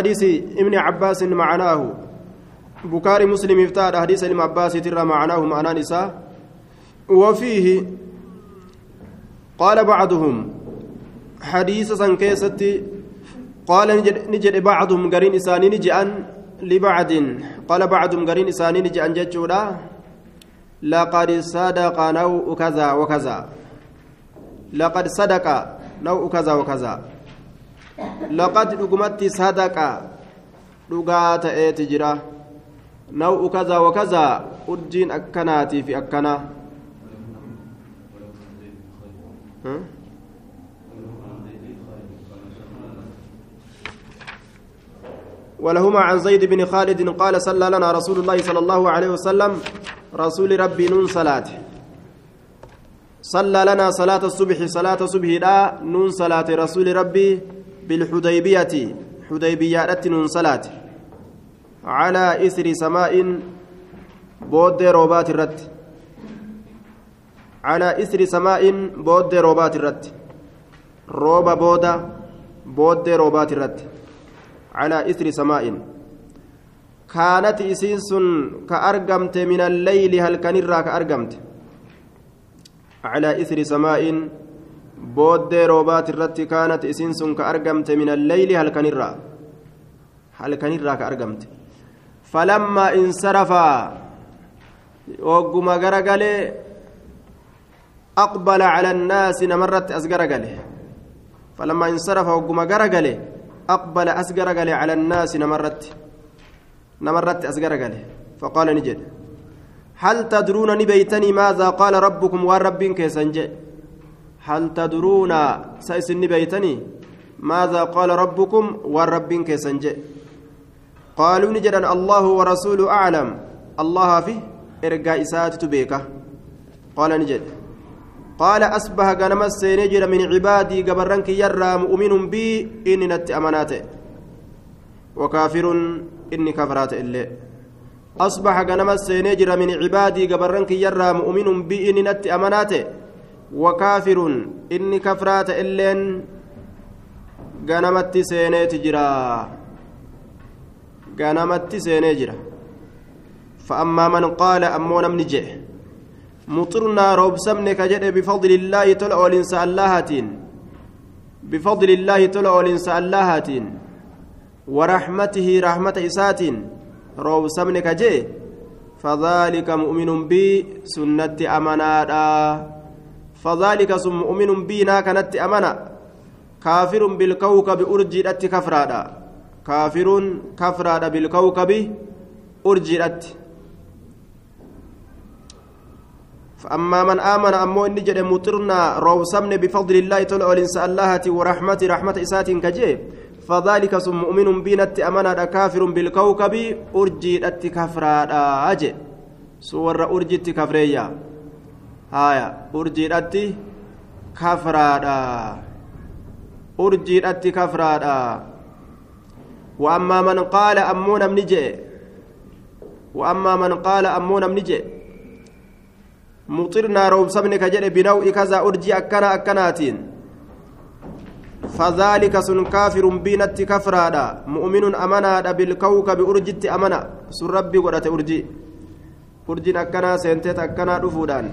حديث ابن عباس معناه. بكاري مسلم افتاد حديث ابن عباس ترى معناه معنى نساء. وفيه قال بعضهم حديث سنكيستي. قال نجد بعضهم قرين إساني نجأن لبعض. قال بعضهم قرين إساني نجأن ججولا لقد صدق نوء كذا وكذا. لقد صدق نوء كذا وكذا. Laqad dhugumatti sadaqa dhugaa ta'eeti jira naw'u kazaa wakazaa urjiin akkanaatii fi ولهما عن زيد بن خالد قال صلى لنا رسول الله صلى الله عليه وسلم رسول ربي نون صلاة صلى لنا صلاة الصبح صلاة الصبح لا نون صلاة رسول ربي. بالحديبية حديبية نون صلاة. على إثر سماء بود روبات الرد على إثر سماء بود روبات الرد روبا بودا بود روبات الرد على إثر سماء. كانت إسيس كأرقمت من الليل هل كان كأرقمت على إثر سماء booddee roobaati irratti kaanat isiin sun ka argamte min alleyli halkanirraa halkanirraa ka argamte falammaa insarafaa ogguma garagalee aqbala cala annaasi namarratti as garagale falammaa insarafa ogguma garagale aqbala as garagale cala annaasi namarratti namarratti as garagale faqaala ni jedhe hal tadruuna ni beeytanii maadaa qaala rabbukum waan rabbiin keessan jedhe هل تدرون سيسن بيتني؟ ماذا قال ربكم؟ والرب كيسنج قالوا نجدا الله ورسوله أعلم. الله في إرقاء إسات بيكة قال نجد. قال أصبح غنم السينجر من عبادي قبرنك يرى مؤمن بي إني نت أمانات. وكافر إني كفرات إلي. أصبح غنم السينجر من عبادي قبرنك يرى مؤمن بي إني نت أمانات. وكافر. إني كفرات إلين سينيت جرا غنمت سيني جرا. فأما من قال أمونا من جئ مطرنا روب سمن كجد بفضل الله تلع الإنساء اللهاتين بفضل الله تلع الإنساء اللهاتين ورحمته رحمة إساتين. روب سمن كجئ فذلك مؤمن بي سنة أمانادا فذلك ثم مؤمن بنا كانت أمانة كافر بالكوكب أرجئت كفرادا. كافر كفرادا بالكوكب أرجئت فأما من آمن أمو إني جد مطرنا روسمن بفضل الله تعالى ولنسى الله ورحمة رحمة إسات كجي. فذلك ثم مؤمن بنت أمانة كافر بالكوكب أرجئت كفرادا أجي سور أرجئت كفريا. Haya urjiidhatti kafraadha. Urjiidhatti kafraadha. وأما من قال أمون من جئ وأما من قال أمون من جئ مطرنا روب سمنك جئ بنوء كذا أرجي أكنا أكناتين فذلك سن كافر بينت كفرادا مؤمن أمنا بالكوكب أرجت أمنا سن ربي قدت أرجي أرجين أكنا سنتت أكنا دفودان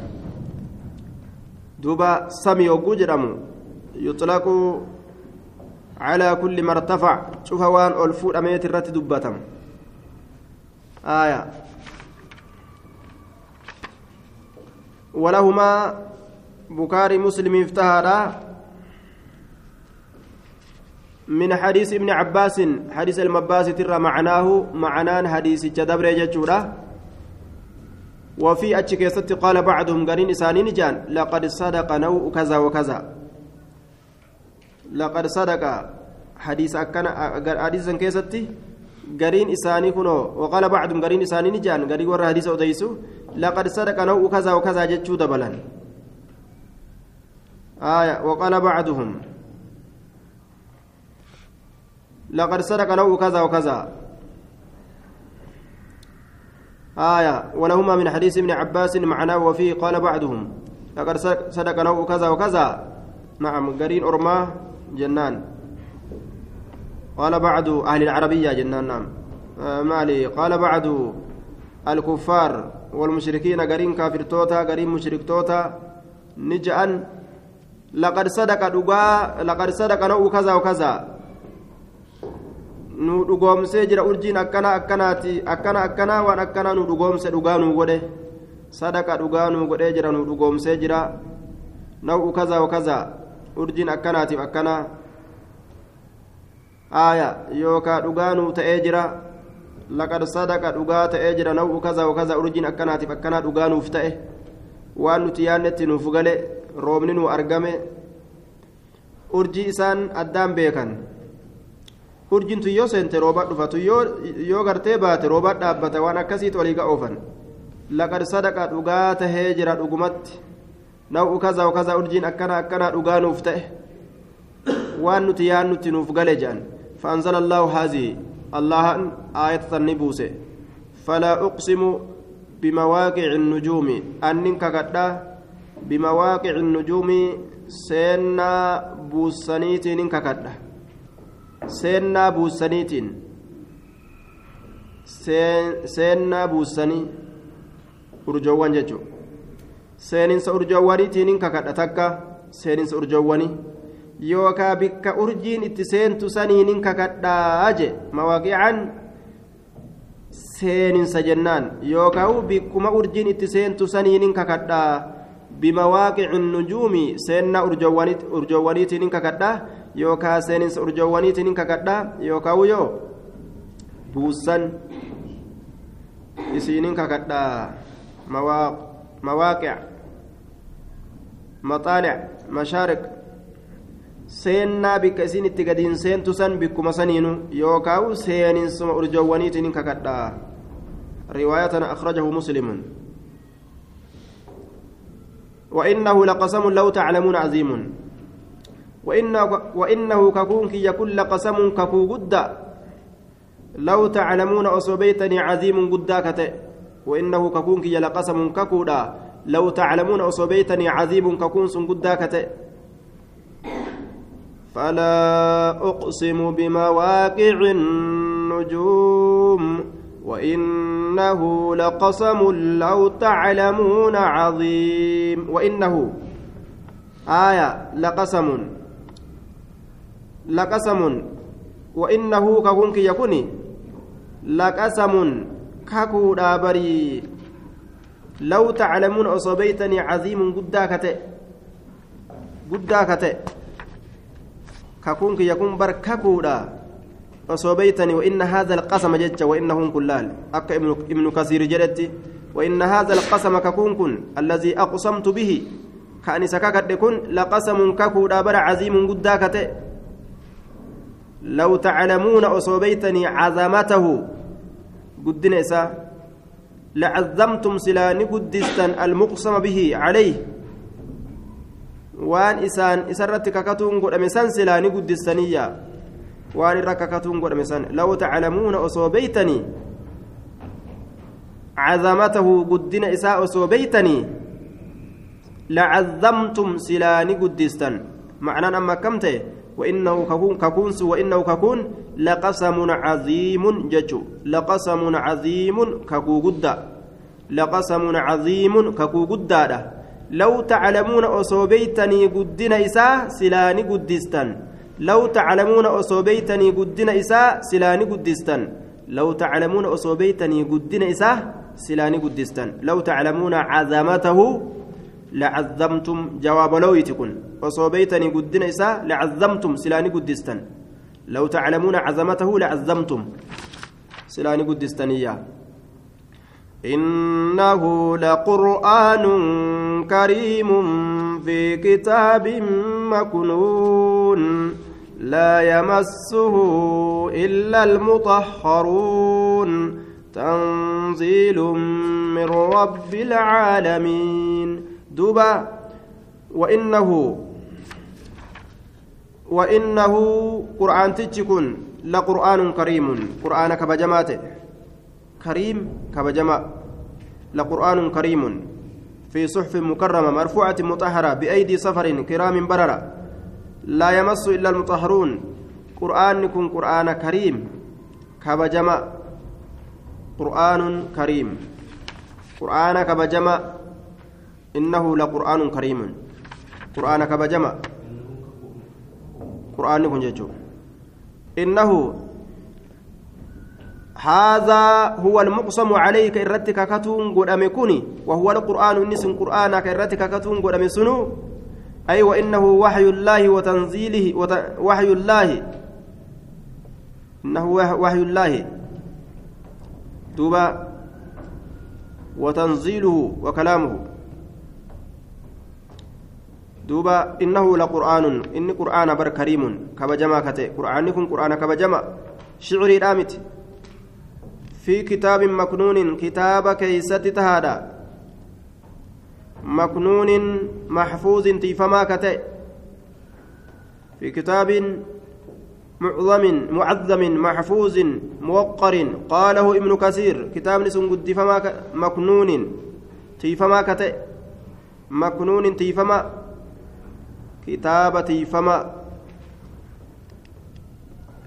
سمي وقو جرمو يطلق على كل ما ارتفع. شوف وان ألفود أميت الرت دبتم آية. ولهما بكاري مسلم افتهر من حديث ابن عباس حديث المباس ترى معناه معنان حديث جدبر جتشورا وفي أتشكيست قال بعضهم قرين إسانين جان لقد صدق نوء كذا وكذا. لقد صدق. حديث أكنا حديث كيستي قرين إساني كنو. وقال بعضهم قرين إسانين جان قرين ورا حديث أديسو لقد صدق نوء كذا وكذا جتشو دبلا آية وقال بعضهم. لقد صدق نوء كذا وكذا. آية ولهما من حديث ابن عباس معناه وفيه قال بعضهم لقد صدق نوء كذا وكذا. نعم قرين أرماة جنان. قال بعض أهل العربية جنان نعم. آه مالي. قال بعض الكفار والمشركين قرين كافر توتا قرين مشرك توتا. نجأن لقد صدق لقد صدق نو كذا وكذا. Nu dhugoomsee jira urjiin akkana akkanaati akkana akkanaa waan akkanaa nu dhugoomse dhugaa nuu godhe sadaqa dhugaa nuu godhee jira nu dhugoomsee jira naw'u kaza wa kaza urjiin akkanaatiif akkanaa aaya yookaa dhugaa nuu ta'ee jira laqad sadaqa dhugaa ta'ee jira naw'u kaza wa kaza urjiin akkanaatiif akkanaa dhugaa nuuf ta'e waan nuti yaannetti nuuf gale roobni nuu argame urjii isaan addaan beekan urjiintu yoo seente roobaa dhufatu yoo gartee baate roobaa dhaabbata waan akkasiitu walii ga oofan laqad sadaqa dhugaa tahee jira dhugumatti naw'u kaza kaza urjiin akkana akkana dhugaa nuuf ta'e waan nuti yaan nuti nuuf gale jedhan فأنزل الله هذه الله آية النبوس فلا أقسم بمواقع النجوم أنك قد بمواقع النجوم سينا بوسانيتي نك قد seennaa buusaniitiin seennaa buusanii urjoowwan jechuudha seeninsa urjoowwaniitiin hin kakadha takka seeninsa urjoowwanii yookaa bikka urjiin itti seentu saniin hin kakadhaa je mawaaqiican seeninsa jennaan yookaa bikkuma urjiin itti seentu saniin hin kakadhaa bimawaaqici nujuumi seennaa urjoowwaniitiin hin kakadhaa yookaa seeninsa urjoowwaniitiin hin kakadhaa yookaa yoo buusan isiinin kakadhaa mawaaqic maxaalic mashaariq seennaa bikka isin itti gadiin seentu san bikkuma saniinu yookaa seeninsuma urjoowwaniitiin hin kakadhaa riwaayatana akhrajahu muslimun وإنه لقسم لو تعلمون عظيم. وإنه, وإنه ككون كي يكون لقسم ككو قد لو تعلمون أصبيتني عظيم قد وإنه ككون كي لقسم ككودا لو تعلمون أصبيتني عظيم ككون سن قد فلا أقسم بمواقع النجوم. وإنه لقسم لو تعلمون عظيم. وإنه آية لقسم لقسم. وإنه ككونك يكوني لقسم ككو دابري لو تعلمون أصبيتني عظيم قداكته قداكته ككونك يكون بر ككودا أصبيتني وإن هذا القسم جج وإنه كلال أك ابن كثير جلت وإن هذا القسم ككون كن. الذي أقسمت به كأني سكاكت كن لقسم ككودا بر عظيم قداكته لو تعلمون أصوبيتني عظمته. قدنا إسا لعظمتم سلاني قدستا المقسم به عليه. وان إسان إسرت ككتون قد أمسان سلاني قدستانية وان رككتون قد أمسان لو تعلمون أصوبيتني عظمته قدنا إساء أصوبيتني لعظمتم سلاني قدستا معنى أما كمته وإنه ككون ككونس وإنه ككون لقسم عظيم ججو لقسم عظيم ككو قدا لقسم عظيم ككو قدا لو تعلمون أصوبيتني قدنا إساء سلاني قدستان لو تعلمون أصوبيتني قدنا إساء سلاني قدستان لو تعلمون أصوبيتني قدنا إساء سلاني قدستان لو تعلمون عظمته لعظمتم جواب لويتكن. وصوبيتني قدنا إساء لعظمتم سلاني قدستن. لو تعلمون عظمته لعظمتم سلاني قدستنية إنه لقرآن كريم في كتاب مكنون. لا يمسه إلا المطهرون. تنزيل من رب العالمين. دوبا. وإنه وإنه قرآن تجكن لقرآن كريم. قرآن كبجمات كريم كبجما لقرآن كريم. في صحف مكرمة مرفوعة مطهرة بأيدي سفر كرام بررة. لا يمس إلا المطهرون qur'aana kariim kabajama qur'aanun kariim qur'aana kabajama innahu laqur'aanun kariimun qur'aana kabajama qur'aanni kun jechuudha innahu هذا هو المقسم عليك إرتك كتون قد أمكني وهو القرآن النس قرآن كإرتك كتون قد أمسنو أي وإنه وحي الله وتنزيله وت... وحي الله. إنه وحي الله. دوبا. وتنزيله وكلامه. دوبا. إنه لقرآن. إن قرآن بر كريم. كبجما كتئ قرآنكم قرآن كبجما شعري رامت في كتاب مكنون. كتاب كيست تهادا. مكنون محفوظ تيفما كتئ. في كتاب معظم معظم محفوظ موقر قاله ابن كثير. كتاب نسون قد فما مكنون تيفما كتئ. مكنون تيفما كتابة تيفما.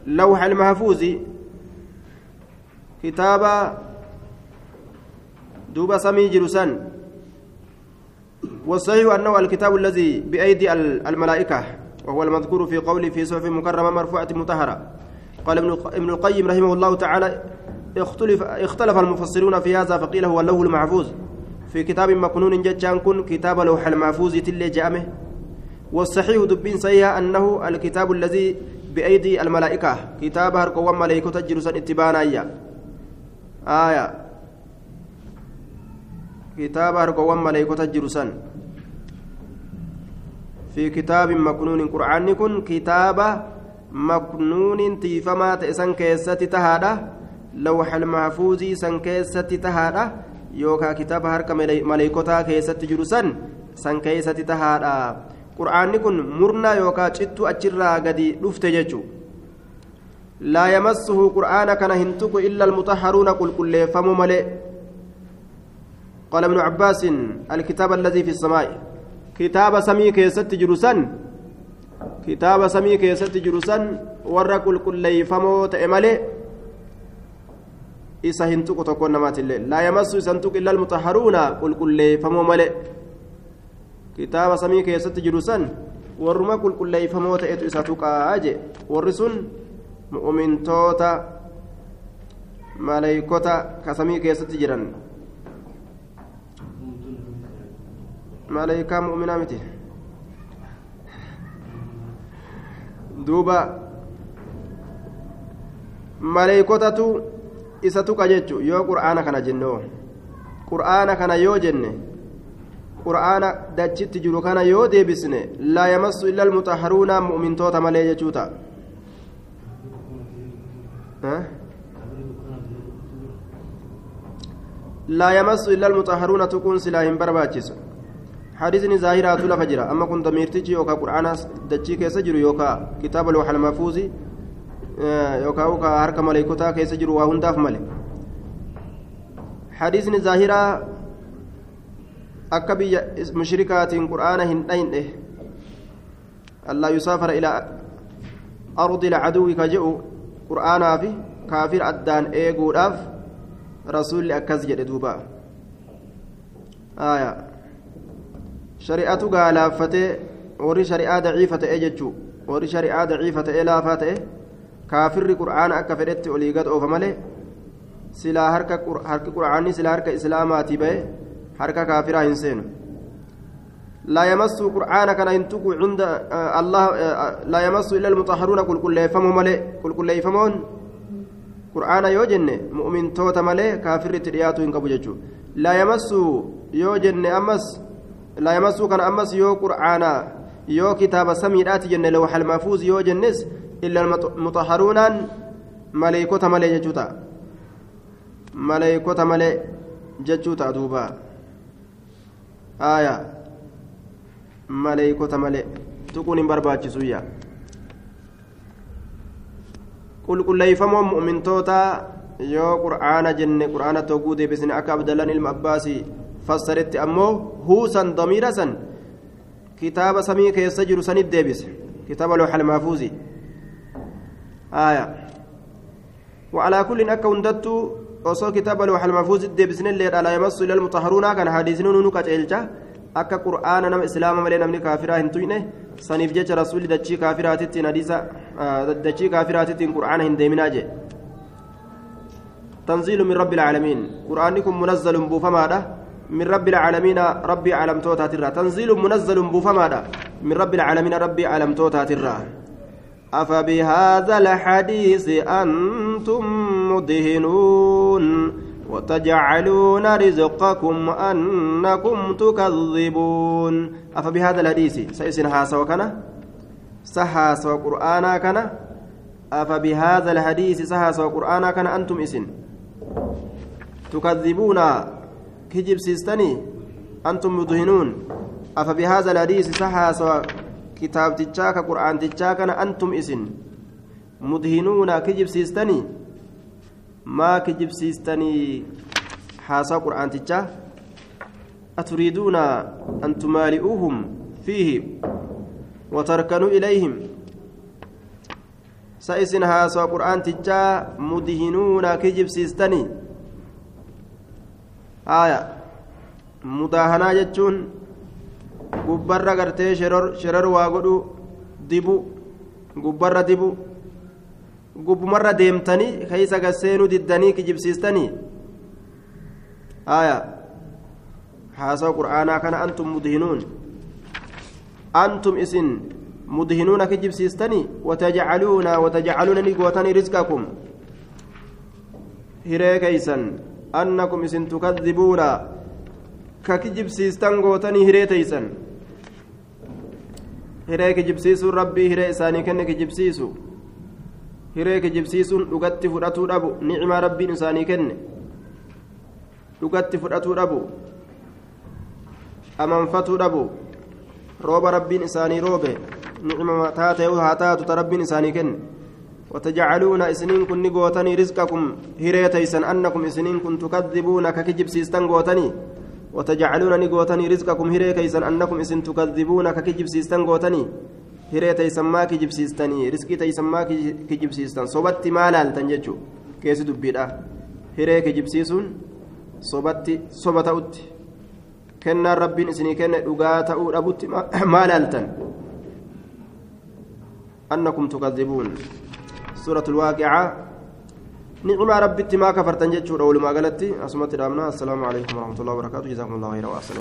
لوح المحفوظ. كتابة دوب سمي جلسان والصحيح أنه الكتاب الذي بأيدي الملائكة وهو المذكور في قوله في صحف مكرمة مرفوعة مطهرة. قال ابن القيم رحمه الله تعالى اختلف اختلف المفسرون في هذا فقيل هو اللوح المحفوظ. في كتاب مكنون جتان كن كتاب لوح المحفوظ تلي جامه. والصحيح دبين سيها أنه الكتاب الذي بأيدي الملائكة كتاب هرقوا ملائكة جرسا اتبانا آية. كتاب هرقوا ملائكة جرسا في كتاب مكنون قرآن كن كتاب مكنون تيفما تأسن كيست تهادا لوح المحفوظ سن كيست تهادا يوكا كتاب هرك ملائكتا كيست جرسن سن كيست تهادا. قرآن كن مرنا يوكا جتو أجرا قدي رفت ججو. لا يمسه قرآن كان هنتك إلا المطهرون قل كل فم ملئ قال ابن عباس الكتاب الذي في السماء. Kitaaba samii keessatti jiru san kitaaba samii keessatti jiru san warra qulqulleeyfamoo ta'e malee isa hin tuqu tokkoon namaatillee laa yamassu isan tuqu illa almutaharuuna qulqulleeyfamoo malee kitaaba samii keessatti jiru san warruma qulqulleeyfamoo ta'etu isa tuqaa je warri sun mu'mintoota maleeykota ka samii keessatti jiran malaayikaa mu'uminaa miti. Duuba maleeykotatu isa tuqa jechu yoo qur'aana kana jennoo. Qur'aana kana yoo jenne qur'aana dachitti jiru kana yoo deebisne laa yamassu illa almutahharuuna mu'mintoota malee jechuu ta'a. Laa yamassu illa almutahharuuna tuquun silaa hin barbaachisu. حديثني ظاهرة لفا جرا أما كنت ضميرتي يوكا قرآن دجي كيس جرو يوكا كتاب الوحى المحفوظ يوكا يوكا هركا ملائكتا كيس جرو وهنداف ملك حديثني ظاهرة akka biyya mushrikaatiin qur'aana hin dhayne allaa yusaafara ilaa ardi lcaduwi ka jedhu qur'aanaa fi kaafir addaan eeguudhaaf rasuulli akkas jedhe duuba aayaa shari'atu gaalaafatee warri shari'aa daciifa ta'e jechuu warri shari'aa daciifa ta'e laafaa ta'e kaafirri qur'aana akka fedhetti olii gad oofa malee silaa harka harki qur'aanni silaa harka islaamaatii ba'e harka kaafiraa hin seenu لا يمس قرآن كان ينتق عند الله لا يمس إلا المطهرون قل كل يفهموا ملئ قل كل يفهمون قرآن يوجن مؤمن توت ملئ كافر ترياتو إنكبو لا يمس يوجن أمس لا يمسو كان أمس يو قرآنا يو كتاب سميرات جنة لوح المحفوظ يو جنس إلا المطهرون ملائكة ملي ججوتا ملائكة ملي ججوتا دوبا. آية. ملائكة ملي تكون برباتي سويا. قل قل ليفموا مؤمن توتا قرآن جنة قرآن توقودي بسن أكا عبد الله المعباسي فسرت أمو هو سن ضمير سن كتاب سمي كيس جرو سن الديبس كتاب لوح المحفوظ آية وعلى كل أكا هندتو osoo kitaaba looxal mafuuzi deebisnillee dhala yamassu ilal mutaharuunaa kan hadiisni nu qaceelcha akka qur'aana nama islaama malee namni kaafiraa hin tuyne saniif jecha rasuulli dachii kaafiraatittiin hadiisa dachii kaafiraatittiin qur'aana hin deeminaa jee تنزيل من رب العالمين قرآنكم منزل بوفمادا من رب العالمين ربي علم توتا ترى. تنزيل منزل بوفمادا. من رب العالمين ربي علم توتا ترى. أفبهذا الحديث أنتم مدهنون. وتجعلون رزقكم أنكم تكذبون. أفبهذا الحديث. سيسن هاسا وكنا سهاس وقرآنا كنا أفبهذا الحديث سهاس وقرآنا كنا أنتم إسن. تكذبون. كجب سيستني أنتم مدهنون. أفبهذا الحديث سهاس كتاب تجاك قرآن تجاك أنتم إسن. مدهنون كجب سيستني ما كجب سيستني حاسا قرآن تجا؟ أتريدون أن تمالئوهم فيه وتركنوا إليهم؟ سيسن هاسا قرآن تجا haaya mudaahanaa jechuun gubbarra gartee sherar waa godhu dibu gubbarra dibu gubbumarra deemtanii keeysa gasseenuu diddanii kijibsiistanii? Haaya haasawa qur'aanaa kana antum mudhinuun. Antum isin mudhinuuna kijibsiistanii? Watajcaluuna watajcaluuna ni gootanii rizqakum. Hiree keeysan annakum isin tukadibuuna ka kijibsiistan gootanii hiree teeysan hiree kijibsiisuun rabbii hiree isaanii kenne kijibsiisu hiree kijibsiisuun dhugatti fudhatuu dhabu nicmaa rabbiin isaanii kenne dhugatti fudhatuu dhabu amanfatuu dhabu rooba rabbiin isaanii roobe nicma taatee haa taatu ta rabbiin isaanii kenne وتجعلون إسنين كن غوتني رزقكم هريتيسا أنكم إسنين كن تكذبون ككجب سيستن غوتني وتجعلون نغوتني رزقكم هريتيسا أنكم إسن تكذبون ككجب سيستن غوتني هريتيسا ما كجب سيستني رزقي تيسا ما كجب سيستن صبت مالال تنججو. كيس دبيدا. هري كجب سيسون صبت صبت أوت كنا ربين إسني كنا دغاتا أبوت مالالتن أنكم تكذبون. سورة الواقعة. نعم ربي ما كفرتن جتشور أول ما قالت أسمت السلام عليكم ورحمة الله وبركاته. جزاكم الله خيرا وأحسن